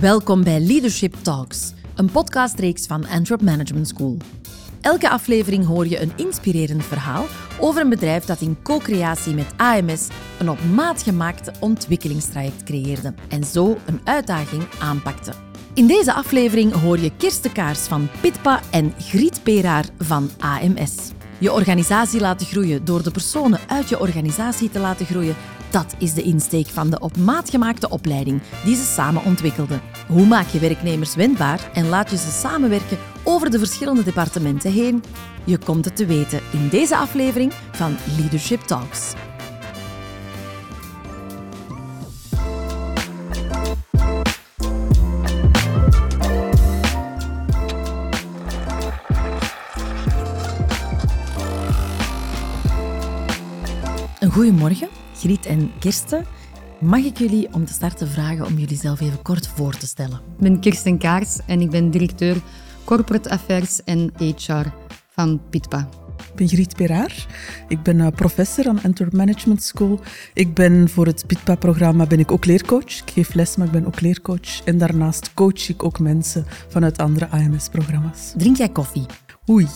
Welkom bij Leadership Talks, een podcastreeks van Antwerp Management School. Elke aflevering hoor je een inspirerend verhaal over een bedrijf dat in co-creatie met AMS een op maat gemaakte ontwikkelingstraject creëerde en zo een uitdaging aanpakte. In deze aflevering hoor je Kirsten Kaars van Pitpa en Griet Peraar van AMS. Je organisatie laten groeien door de personen uit je organisatie te laten groeien dat is de insteek van de op maat gemaakte opleiding die ze samen ontwikkelden. Hoe maak je werknemers wendbaar en laat je ze samenwerken over de verschillende departementen heen? Je komt het te weten in deze aflevering van Leadership Talks. Goedemorgen. Griet en Kirsten. Mag ik jullie om te starten vragen om jullie zelf even kort voor te stellen? Ik ben Kirsten Kaars en ik ben directeur Corporate Affairs en HR van Pitpa. Ik ben Griet Peraar. Ik ben uh, professor aan Antwerp Management School. Ik ben voor het Pitpa-programma ben ik ook leercoach. Ik geef les, maar ik ben ook leercoach. En daarnaast coach ik ook mensen vanuit andere AMS-programma's. Drink jij koffie? Oei,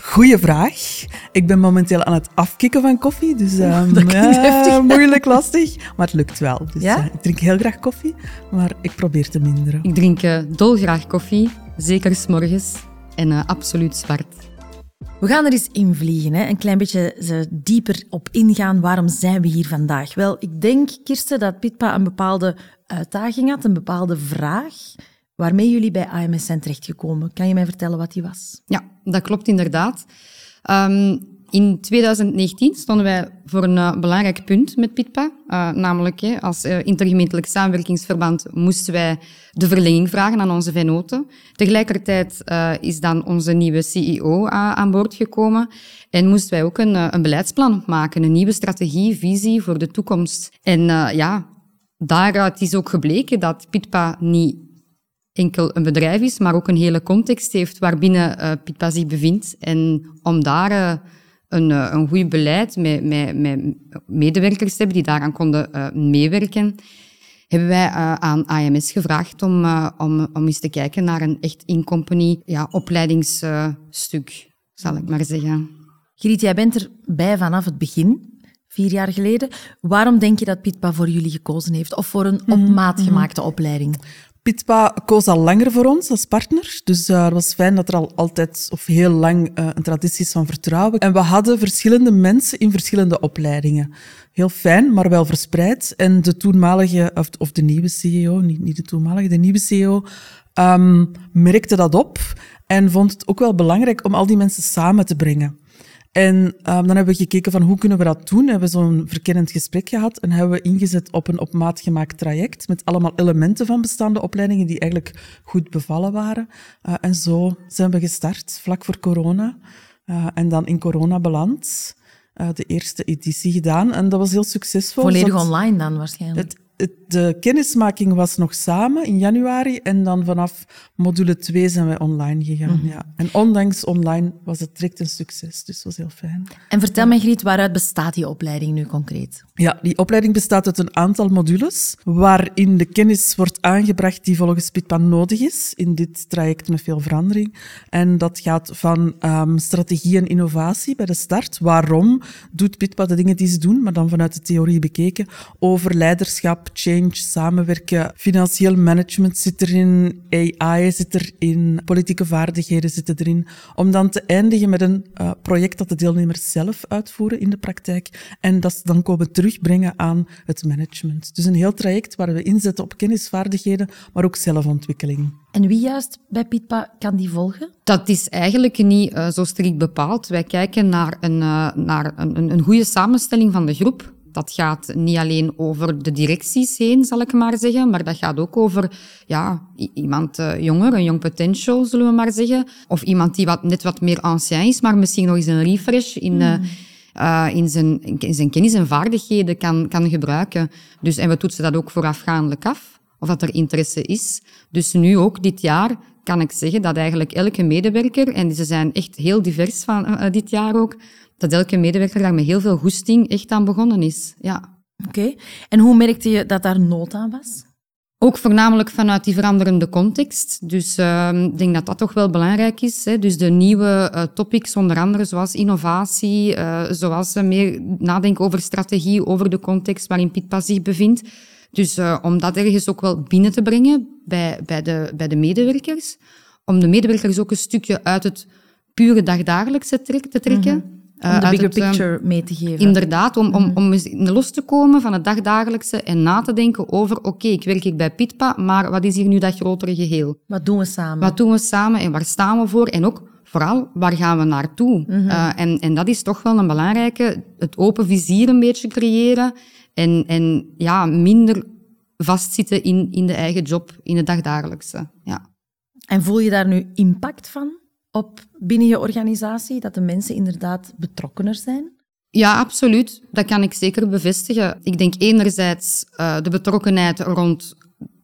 goeie vraag. Ik ben momenteel aan het afkicken van koffie, dus um, dat ja, moeilijk, lastig. Maar het lukt wel. Dus, ja? uh, ik drink heel graag koffie, maar ik probeer te minderen. Ik drink uh, dolgraag koffie, zeker s'morgens, en uh, absoluut zwart. We gaan er eens in vliegen, hè? een klein beetje dieper op ingaan. Waarom zijn we hier vandaag? Wel, ik denk, Kirsten, dat Pitpa een bepaalde uitdaging had, een bepaalde vraag waarmee jullie bij AMS zijn terechtgekomen. Kan je mij vertellen wat die was? Ja, dat klopt inderdaad. Um, in 2019 stonden wij voor een uh, belangrijk punt met PITPA. Uh, namelijk, als uh, intergemeentelijk samenwerkingsverband moesten wij de verlenging vragen aan onze venoten. Tegelijkertijd is dan onze nieuwe CEO aan boord gekomen en moesten wij ook een, een beleidsplan maken, een nieuwe strategie, visie voor de toekomst. En ja, daaruit is ook gebleken dat PITPA niet enkel een bedrijf is, maar ook een hele context heeft waarbinnen uh, Pitpa zich bevindt. En om daar uh, een, uh, een goed beleid met, met, met medewerkers te hebben die daaraan konden meewerken, hebben wij aan AMS gevraagd om, om, om eens te kijken naar een echt in-company ja, opleidingsstuk, zal ik maar zeggen. Griet, jij bent erbij vanaf het begin vier jaar geleden. Waarom denk je dat Pitpa voor jullie gekozen heeft? Of voor een op mhm, maat mhm. gemaakte opleiding? Pitpa koos al langer voor ons als partner. Dus uh, het was fijn dat er al altijd of heel lang uh, een traditie is van vertrouwen. En we hadden verschillende mensen in verschillende opleidingen. Heel fijn, maar wel verspreid. En de toenmalige, of, of de nieuwe CEO, niet, niet de toenmalige, de nieuwe CEO, um, merkte dat op en vond het ook wel belangrijk om al die mensen samen te brengen. En um, dan hebben we gekeken van hoe kunnen we dat doen. Hebben we zo'n verkennend gesprek gehad en hebben we ingezet op een op maat gemaakt traject met allemaal elementen van bestaande opleidingen die eigenlijk goed bevallen waren. Uh, en zo zijn we gestart, vlak voor corona. Uh, en dan in corona beland. Uh, de eerste editie gedaan en dat was heel succesvol. Volledig online dan waarschijnlijk? Het, de kennismaking was nog samen in januari en dan vanaf module 2 zijn we online gegaan. Mhm. ja. En ondanks online was het direct een succes, dus dat was heel fijn. En vertel me, Griet, waaruit bestaat die opleiding nu concreet? Ja, die opleiding bestaat uit een aantal modules waarin de kennis wordt aangebracht die volgens Pitpa nodig is in dit traject met veel verandering. En dat gaat van um, strategie en innovatie bij de start. Waarom doet Pitpa de dingen die ze doen, maar dan vanuit de theorie bekeken, over leiderschap, change, samenwerken. Financieel management zit erin, AI zit erin, politieke vaardigheden zitten erin. Om dan te eindigen met een uh, project dat de deelnemers zelf uitvoeren in de praktijk en dat ze dan komen terugbrengen aan het management. Dus een heel traject waar we inzetten op kennisvaardigheden, maar ook zelfontwikkeling. En wie juist bij Pitpa kan die volgen? Dat is eigenlijk niet uh, zo strikt bepaald. Wij kijken naar, een, uh, naar een, een goede samenstelling van de groep. Dat gaat niet alleen over de directies heen, zal ik maar zeggen, maar dat gaat ook over ja, iemand uh, jonger, een young potential, zullen we maar zeggen. Of iemand die wat, net wat meer ancien is, maar misschien nog eens een refresh in, uh, uh, in, zijn, in zijn kennis en vaardigheden kan, kan gebruiken. Dus, en we toetsen dat ook voorafgaandelijk af, of dat er interesse is. Dus nu ook dit jaar kan ik zeggen dat eigenlijk elke medewerker, en ze zijn echt heel divers van dit jaar ook, dat elke medewerker daar met heel veel goesting echt aan begonnen is. Ja. Oké. En hoe merkte je dat daar nood aan was? Ook voornamelijk vanuit die veranderende context. Dus ehm, ik denk dat dat toch wel belangrijk is. Hè. Dus de nieuwe uh, topics, onder andere zoals innovatie, uh, zoals meer nadenken over strategie, over de context waarin Pitpa zich bevindt. Dus uh, om dat ergens ook wel binnen te brengen bij, bij, de, bij de medewerkers. Om de medewerkers ook een stukje uit het pure dagdagelijkse te trekken. Mm om de bigger picture mee te geven. Inderdaad, om, om, om los te komen van het dagdagelijkse en na te denken over, oké, ik werk ik bij Pitpa, maar wat is hier nu dat grotere geheel? Wat doen we samen? Wat doen we samen en waar staan we voor? En ook, vooral, waar gaan we naartoe? Mm en, en dat is toch wel een belangrijke, het open vizier een beetje creëren en, en ja, minder vastzitten in, in de eigen job, in het dagdagelijkse. Ja. En voel je daar nu impact van? op binnen je organisatie, dat de mensen inderdaad betrokkener zijn? Ja, absoluut. Dat kan ik zeker bevestigen. Ik denk enerzijds uh, de betrokkenheid rond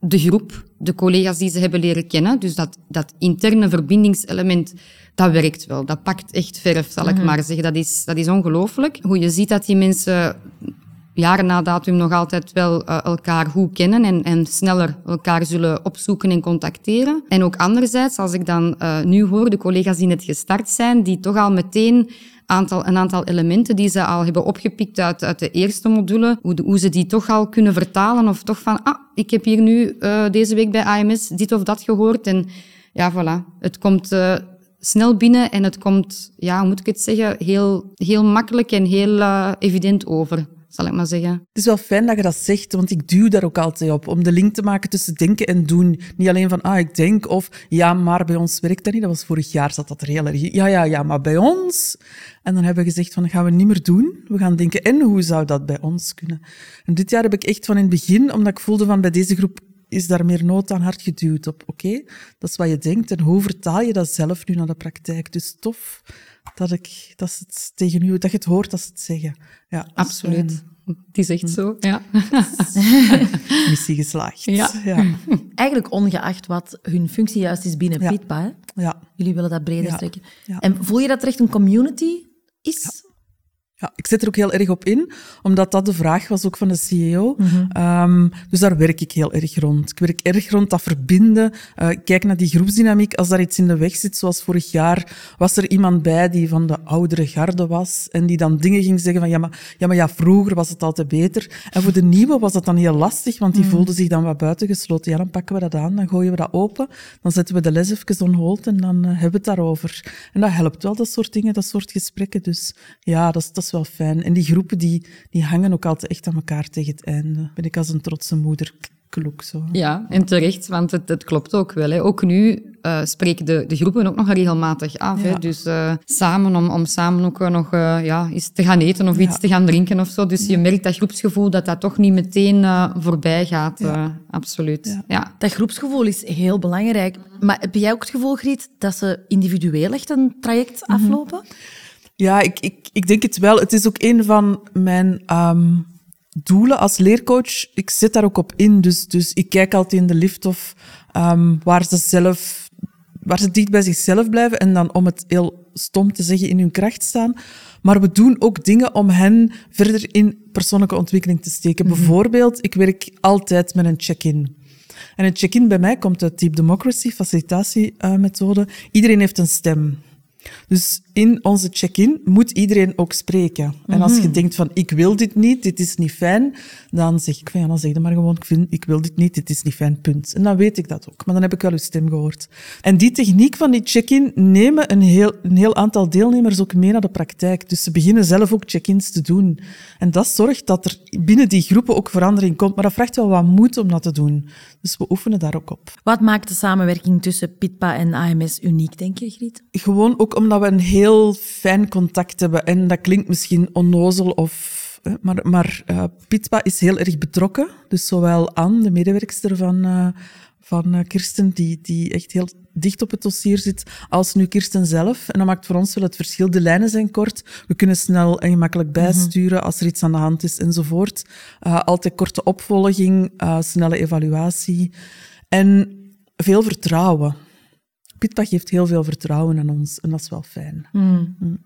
de groep, de collega's die ze hebben leren kennen. Dus dat, dat interne verbindingselement, dat werkt wel. Dat pakt echt verf, zal ik mhm. maar zeggen. Dat is, dat is ongelooflijk. Hoe je ziet dat die mensen jaren na datum nog altijd wel uh, elkaar goed kennen en, en sneller elkaar zullen opzoeken en contacteren. En ook anderzijds, als ik dan uh, nu hoor de collega's die net gestart zijn, die toch al meteen aantal, een aantal elementen die ze al hebben opgepikt uit, uit de eerste module, hoe, de, hoe ze die toch al kunnen vertalen of toch van, ah, ik heb hier nu uh, deze week bij AMS dit of dat gehoord en ja, voilà. Het komt snel binnen en het komt, ja, hoe moet ik het zeggen, heel, heel makkelijk en heel evident over zal ik maar zeggen. Het is wel fijn dat je dat zegt, want ik duw daar ook altijd op. Om de link te maken tussen denken en doen. Niet alleen van, ah, ik denk, of ja, maar bij ons werkt dat niet. Dat was vorig jaar, zat dat er heel erg Ja, ja, ja, maar bij ons... En dan hebben we gezegd van, dat gaan we niet meer doen. We gaan denken, en hoe zou dat bij ons kunnen? En dit jaar heb ik echt van in het begin, omdat ik voelde van, bij deze groep is daar meer nood aan hard geduwd op. Oké, dat is wat je denkt. En hoe vertaal je dat zelf nu naar de praktijk? Dus tof dat, ik, dat ze het tegen u, dat je het hoort als ze het zeggen. Ja, Absoluut. Het is echt hm. zo, ja. Missie geslaagd. Ja. ja. Eigenlijk ongeacht wat hun functie juist is binnen ja. Pitpa. Ja. Jullie willen dat breder trekken. En voel je dat er echt een community is? Ja, ik zet er ook heel erg op in, omdat dat de vraag was ook van de CEO. Mm um, dus daar werk ik heel erg rond. Ik werk erg rond dat verbinden. Uh, kijk naar die groepsdynamiek. Als daar iets in de weg zit, zoals vorig jaar, was er iemand bij die van de oudere garde was en die dan dingen ging zeggen van ja, maar ja, maar ja vroeger was het altijd beter. En voor de nieuwe was dat dan heel lastig, want die mm voelden zich dan wat buitengesloten. Ja, dan pakken we dat aan, dan gooien we dat open, dan zetten we de les even on hold en dan uh, hebben we het daarover. En dat helpt wel, dat soort dingen, dat soort gesprekken. Dus ja, dat, dat is wel fijn. En die groepen die, die hangen ook altijd echt aan elkaar tegen het einde. Ben ik als een trotse moeder kloek zo. Ja, en terecht, want het, het klopt ook wel. Hè. Ook nu uh, spreken de, de groepen ook nog regelmatig af. Hè. Dus uh, samen, om, om samen ook nog uh, ja, iets te gaan eten of iets te gaan drinken of zo. Dus je merkt dat groepsgevoel, dat dat toch niet meteen voorbij gaat. absoluut. Ja. Dat groepsgevoel is heel belangrijk. Maar heb jij ook het gevoel, Griet, dat ze individueel echt een traject mhm. aflopen? Ja, ik, ik, ik denk het wel. Het is ook een van mijn um, doelen als leercoach. Ik zit daar ook op in. Dus, dus ik kijk altijd in de lift of um, waar ze zelf, waar ze dicht bij zichzelf blijven en dan om het heel stom te zeggen in hun kracht staan. Maar we doen ook dingen om hen verder in persoonlijke ontwikkeling te steken. Mhm. Bijvoorbeeld, ik werk altijd met een check-in. En een check-in bij mij komt uit Deep Democracy, facilitatiemethode. Iedereen heeft een stem. Dus in onze check-in moet iedereen ook spreken. En als je mhm. denkt van, ik wil dit niet, dit is niet fijn, dan zeg ik van, ja, dan zeg je maar gewoon, ik, vind, ik wil dit niet, dit is niet fijn, punt. En dan weet ik dat ook. Maar dan heb ik wel uw stem gehoord. En die techniek van die check-in nemen een heel, een heel aantal deelnemers ook mee naar de praktijk. Dus ze beginnen zelf ook check-ins te doen. En dat zorgt dat er binnen die groepen ook verandering komt. Maar dat vraagt wel wat moed om dat te doen. Dus we oefenen daar ook op. Wat maakt de samenwerking tussen PITPA en AMS uniek, denk je, Griet? Gewoon ook omdat we een heel fijn contact hebben. En dat klinkt misschien onnozel of... Maar, maar uh, Pitpa is heel erg betrokken. Dus zowel Anne, de medewerkster van, uh, van uh, Kirsten, die, die echt heel dicht op het dossier zit, als nu Kirsten zelf. En dat maakt voor ons wel het verschil. De lijnen zijn kort. We kunnen snel en gemakkelijk mhm. bijsturen als er iets aan de hand is enzovoort. altijd korte opvolging, snelle evaluatie. En veel vertrouwen. Pitpa geeft heel veel vertrouwen aan ons en dat is wel fijn. Mm. Mm.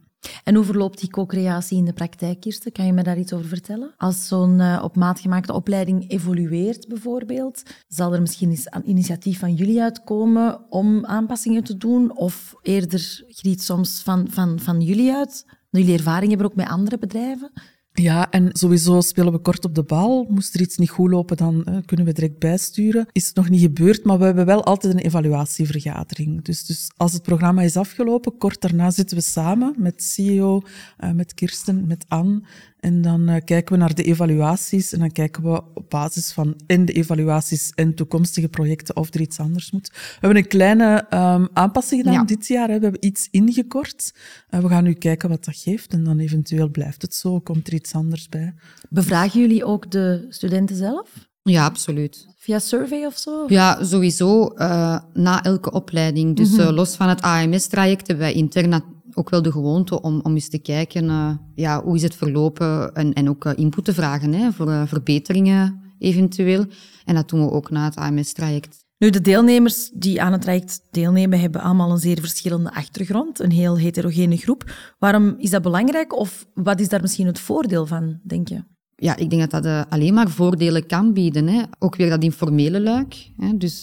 En hoe verloopt die co-creatie in de praktijk, Kirsten? Kan je me daar iets over vertellen? Als zo'n uh, op maat gemaakte opleiding evolueert, bijvoorbeeld, zal er misschien eens een initiatief van jullie uitkomen om aanpassingen te doen? Of eerder griet soms van, van, van jullie uit? Jullie ervaring hebben ook met andere bedrijven? Ja, en sowieso spelen we kort op de bal. Moest er iets niet goed lopen, dan uh, kunnen we direct bijsturen. Is het nog niet gebeurd, maar we hebben wel altijd een evaluatievergadering. Dus, dus als het programma is afgelopen, kort daarna zitten we samen met CEO, uh, met Kirsten, met Anne. En dan uh, kijken we naar de evaluaties en dan kijken we op basis van in de evaluaties en toekomstige projecten of er iets anders moet. We hebben een kleine um, aanpassing gedaan ja. dit jaar. Hè. We hebben iets ingekort. Uh, we gaan nu kijken wat dat geeft en dan eventueel blijft het zo, komt er iets anders bij. Bevragen jullie ook de studenten zelf? Ja, absoluut. Via survey of zo? Ja, sowieso uh, na elke opleiding. Dus mm -hmm. los van het AMS-traject hebben wij intern ook wel de gewoonte om, om eens te kijken, uh, ja, hoe is het verlopen en, en ook uh, input te vragen hè, voor uh, verbeteringen eventueel. En dat doen we ook na het AMS-traject. Nu, de deelnemers die aan het traject deelnemen, hebben allemaal een zeer verschillende achtergrond, een heel heterogene groep. Waarom is dat belangrijk of wat is daar misschien het voordeel van, denk je? Ja, ik denk dat dat alleen maar voordelen kan bieden. Hè. Ook weer dat informele luik. Hè. Dus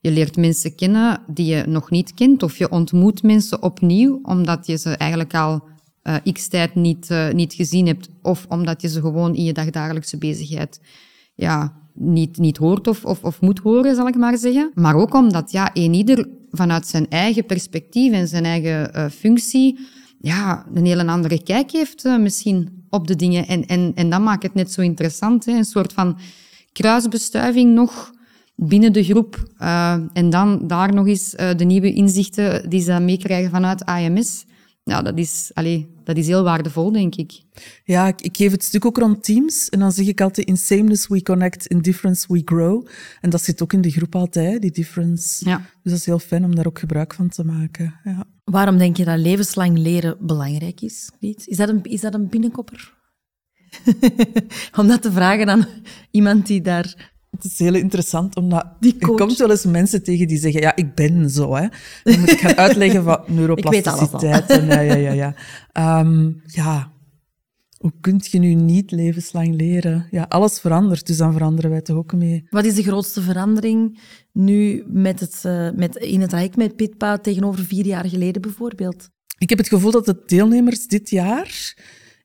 je leert mensen kennen die je nog niet kent, of je ontmoet mensen opnieuw, omdat je ze eigenlijk al uh, x tijd niet, niet gezien hebt, of omdat je ze gewoon in je dagdagelijkse bezigheid ja, niet, niet hoort of, of, of moet horen, zal ik maar zeggen. Maar ook omdat ja, een ieder vanuit zijn eigen perspectief en zijn eigen functie ja, een hele andere kijk heeft misschien op de dingen. En, en, en dat maakt het net zo interessant. Hè? Een soort van kruisbestuiving nog binnen de groep. Uh, en dan daar nog eens uh, de nieuwe inzichten die ze meekrijgen vanuit AMS. Ja, dat is, allee, dat is heel waardevol, denk ik. Ja, ik, ik geef het stuk ook rond teams. En dan zeg ik altijd, in sameness we connect, in difference we grow. En dat zit ook in de groep altijd, die difference. Ja. Dus dat is heel fijn om daar ook gebruik van te maken. Ja. Waarom denk je dat levenslang leren belangrijk is, Piet? Is dat een, is dat een binnenkopper? om dat te vragen aan iemand die daar het is heel interessant, omdat er komt wel eens mensen tegen die zeggen, ja, ik ben zo. Hè. Dan moet ik gaan uitleggen wat neuroplasticiteit en ja, ja, ja. Ja. Um, ja, hoe kun je nu niet levenslang leren? Ja, alles verandert, dus dan veranderen wij toch ook mee. Wat is de grootste verandering nu met het, uh, met, in het traject met Pitpa tegenover vier jaar geleden bijvoorbeeld? Ik heb het gevoel dat de deelnemers dit jaar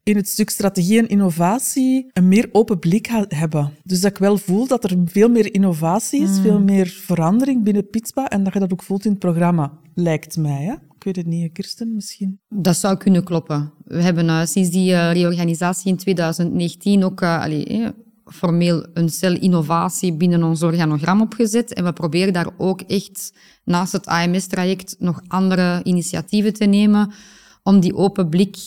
in het stuk strategie en innovatie een meer open blik hebben. Dus dat ik wel voel dat er veel meer innovatie is, mm. veel meer verandering binnen Pitspa en dat je dat ook voelt in het programma, lijkt mij. Hè? Ik weet het niet, Kirsten, misschien? Dat zou kunnen kloppen. We hebben uh, sinds die uh, reorganisatie in 2019 ook uh, allee, eh, formeel een cel innovatie binnen ons organogram opgezet. En we proberen daar ook echt naast het AMS-traject nog andere initiatieven te nemen om die open blik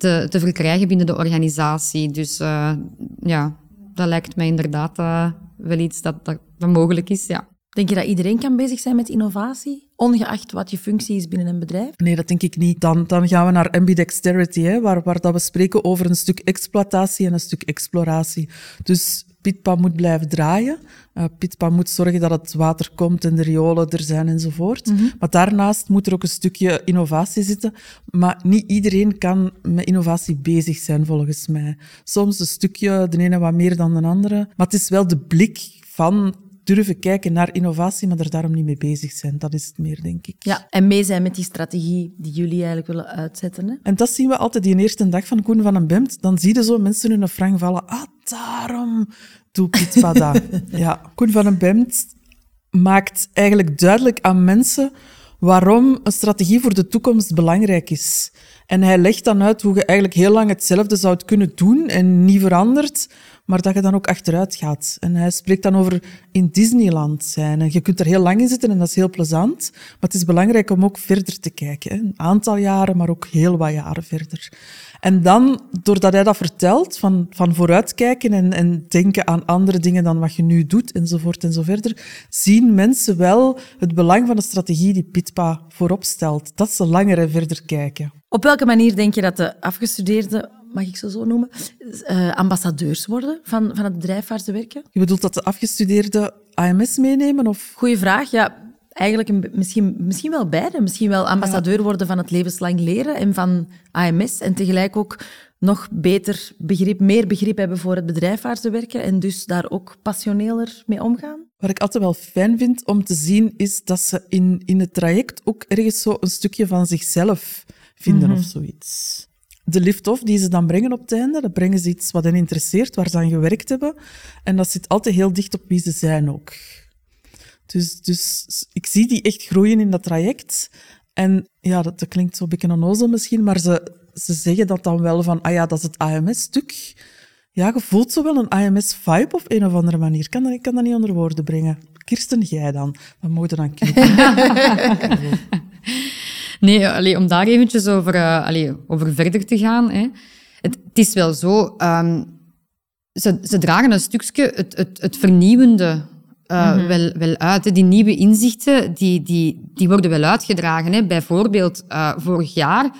te, te verkrijgen binnen de organisatie. Dus uh, ja, dat lijkt mij inderdaad uh, wel iets dat, dat, dat, mogelijk is, ja. Denk je dat iedereen kan bezig zijn met innovatie, ongeacht wat je functie is binnen een bedrijf? Nee, dat denk ik niet. Dan, dan gaan we naar ambidexterity, hè, waar, waar dat we spreken over een stuk exploitatie en een stuk exploratie. Dus Pitpa moet blijven draaien. Uh, Pitpa moet zorgen dat het water komt en de riolen er zijn enzovoort. Mm -hmm. Maar daarnaast moet er ook een stukje innovatie zitten. Maar niet iedereen kan met innovatie bezig zijn, volgens mij. Soms een stukje, de ene wat meer dan de andere. Maar het is wel de blik van durven kijken naar innovatie, maar er daarom niet mee bezig zijn. Dat is het meer, denk ik. Ja, en mee zijn met die strategie die jullie eigenlijk willen uitzetten. Hè? En dat zien we altijd die eerste dag van Koen van den Bemt. Dan zie je zo mensen hun frank vallen. Ah, daarom doe dat. ja, Koen van den Bemt maakt eigenlijk duidelijk aan mensen waarom een strategie voor de toekomst belangrijk is. En hij legt dan uit hoe je eigenlijk heel lang hetzelfde zou kunnen doen en niet verandert, maar dat je dan ook achteruit gaat. En hij spreekt dan over in Disneyland zijn. En je kunt er heel lang in zitten en dat is heel plezant, maar het is belangrijk om ook verder te kijken. Een aantal jaren, maar ook heel wat jaren verder. En dan, doordat hij dat vertelt, van, van vooruitkijken en, en denken aan andere dingen dan wat je nu doet, enzovoort en zo verder, zien mensen wel het belang van de strategie die Pitpa voorop stelt. Dat ze langer en verder kijken. Op welke manier denk je dat de afgestudeerden, mag ik ze zo noemen, uh, ambassadeurs worden van, van het bedrijf waar ze werken? Je bedoelt dat de afgestudeerden AMS meenemen? Of? Goeie vraag, ja eigenlijk een, misschien, misschien wel beide. Misschien wel ambassadeur worden van het levenslang leren en van AMS. En tegelijk ook nog beter begrip, meer begrip hebben voor het bedrijf waar ze werken. En dus daar ook passioneler mee omgaan. Wat ik altijd wel fijn vind om te zien, is dat ze in, in het traject ook ergens zo een stukje van zichzelf vinden of zoiets. De lift-off die ze dan brengen op het einde, dat brengen ze iets wat hen interesseert, waar ze aan gewerkt hebben. En dat zit altijd heel dicht op wie ze zijn ook. Dus, dus ik zie die echt groeien in dat traject. En ja, dat, dat klinkt zo een beetje onnozel misschien, maar ze, ze zeggen dat dan wel van, ah ja, dat is het AMS-stuk. Ja, je voelt zo wel een AMS-vibe op een of andere manier. Ik kan ik kan dat niet onder woorden brengen. Kirsten, jij dan? Moet je dan knippen? Nee, allee, om daar eventjes over, uh, over verder te gaan. Hè. Het, is wel zo, um, ze, ze dragen een stukje het, het, het vernieuwende uh, wel, wel uit. Die nieuwe inzichten die, die, die worden wel uitgedragen. Hè. Bijvoorbeeld uh, vorig jaar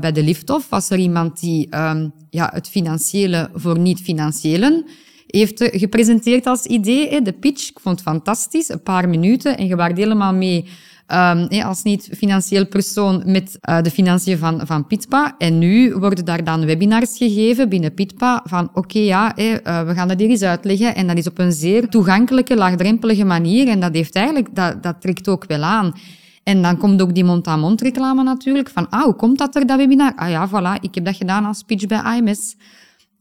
bij de liftoff was er iemand die um, ja, het financiële voor niet-financiëlen heeft gepresenteerd als idee. Hè. De pitch, ik vond het fantastisch, een paar minuten. En je waart helemaal mee um, als niet-financieel persoon met uh, de financiën van, van Pitpa. En nu worden daar dan webinars gegeven binnen Pitpa van oké, ja, uh, we gaan dat hier eens uitleggen. En dat is op een zeer toegankelijke, laagdrempelige manier. En dat, heeft eigenlijk, dat, dat trekt ook wel aan. En dan komt ook die mond-aan-mond reclame natuurlijk. Van, ah, hoe komt dat er, dat webinar? Ah ja, voilà, ik heb dat gedaan als pitch bij AMS.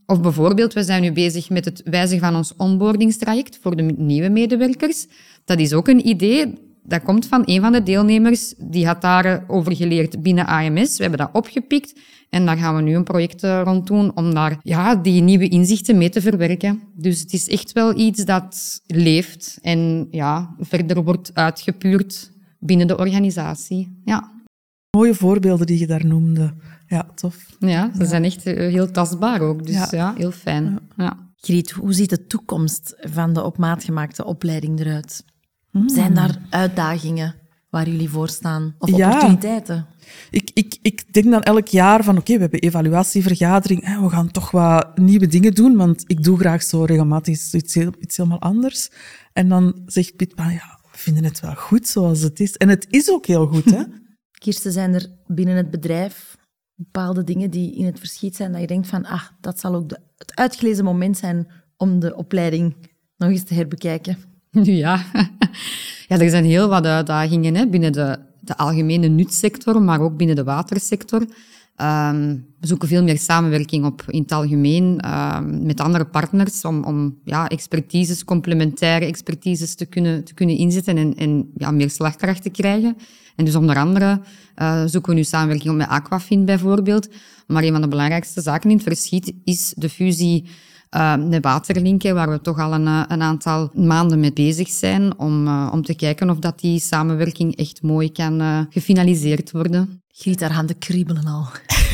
Of bijvoorbeeld, we zijn nu bezig met het wijzigen van ons onboardingstraject voor de nieuwe medewerkers. Dat is ook een idee dat komt van een van de deelnemers, die had daarover geleerd binnen AMS. We hebben dat opgepikt en daar gaan we nu een project eh, rond doen om daar ja, die nieuwe inzichten mee te verwerken. Dus het is echt wel iets dat leeft en ja, verder wordt uitgepuurd binnen de organisatie. Ja. Mooie voorbeelden die je daar noemde. Ja, tof. Ja, ze zijn echt eh, heel tastbaar ook. Dus ja, heel fijn. Ja. Griet, hoe ziet de toekomst van de op maat gemaakte opleiding eruit? Zijn daar uitdagingen waar jullie voor staan? Of opportuniteiten? Ik, ik, ik denk dan elk jaar van oké, we hebben evaluatievergadering, hè, we gaan toch wat nieuwe dingen doen, want ik doe graag zo regelmatig iets, iets helemaal anders. En dan zegt Piet, ja, we vinden het wel goed zoals het is. En het is ook heel goed, hè? Kirsten, zijn er binnen het bedrijf bepaalde dingen die in het verschiet zijn, dat je denkt van, ah, dat zal ook de, het uitgelezen moment zijn om de opleiding nog eens te herbekijken? Nu ja. Ja, er zijn heel wat uitdagingen hè, binnen de, de algemene nutsector, maar ook binnen de watersector. Um, we zoeken veel meer samenwerking op in het algemeen um, met andere partners om, om ja, expertises, complementaire expertises te kunnen, te kunnen inzetten en, en ja, meer slagkracht te krijgen. En dus onder andere uh, zoeken we nu samenwerking op met Aquafin bijvoorbeeld. Maar een van de belangrijkste zaken in het verschiet is de fusie uh, de waterlinken, waar we toch al een, eh, een, aantal maanden mee bezig zijn om, uh, om te kijken of dat die samenwerking echt mooi kan uh, gefinaliseerd worden. Griet, daar handen kriebelen al.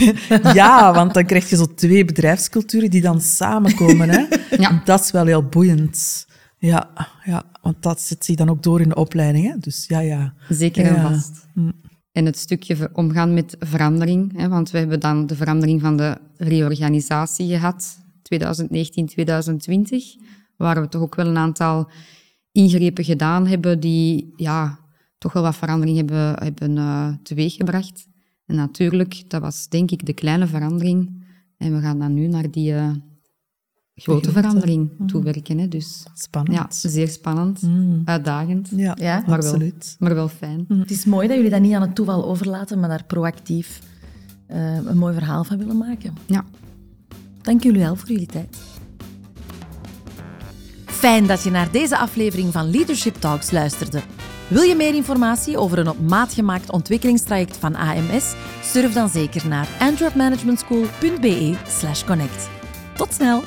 ja, want dan krijg je zo twee bedrijfsculturen die dan samenkomen. Hè? ja. Dat is wel heel boeiend. Ja, ja, want dat zit zich dan ook door in de opleiding. Hè? Dus ja, ja. Zeker en vast. Mm. En het stukje omgaan met verandering, hè, want we hebben dan de verandering van de reorganisatie gehad 2019, 2020, waar we toch ook wel een aantal ingrepen gedaan hebben die ja, toch wel wat verandering hebben, hebben uh, teweeggebracht. En natuurlijk, dat was denk ik de kleine verandering. En we gaan dan nu naar die uh, grote verandering toewerken. Hè. Dus, spannend. Ja, zeer spannend, mm. uitdagend. Ja, ja maar absoluut. Wel, maar wel fijn. Mm. Het is mooi dat jullie dat niet aan het toeval overlaten, maar daar proactief uh, een mooi verhaal van willen maken. Ja. Dank jullie wel voor jullie tijd. Fijn dat je naar deze aflevering van Leadership Talks luisterde. Wil je meer informatie over een op maat gemaakt ontwikkelingstraject van AMS? Surf dan zeker naar antwerpmanagementschool.be/connect. Tot snel!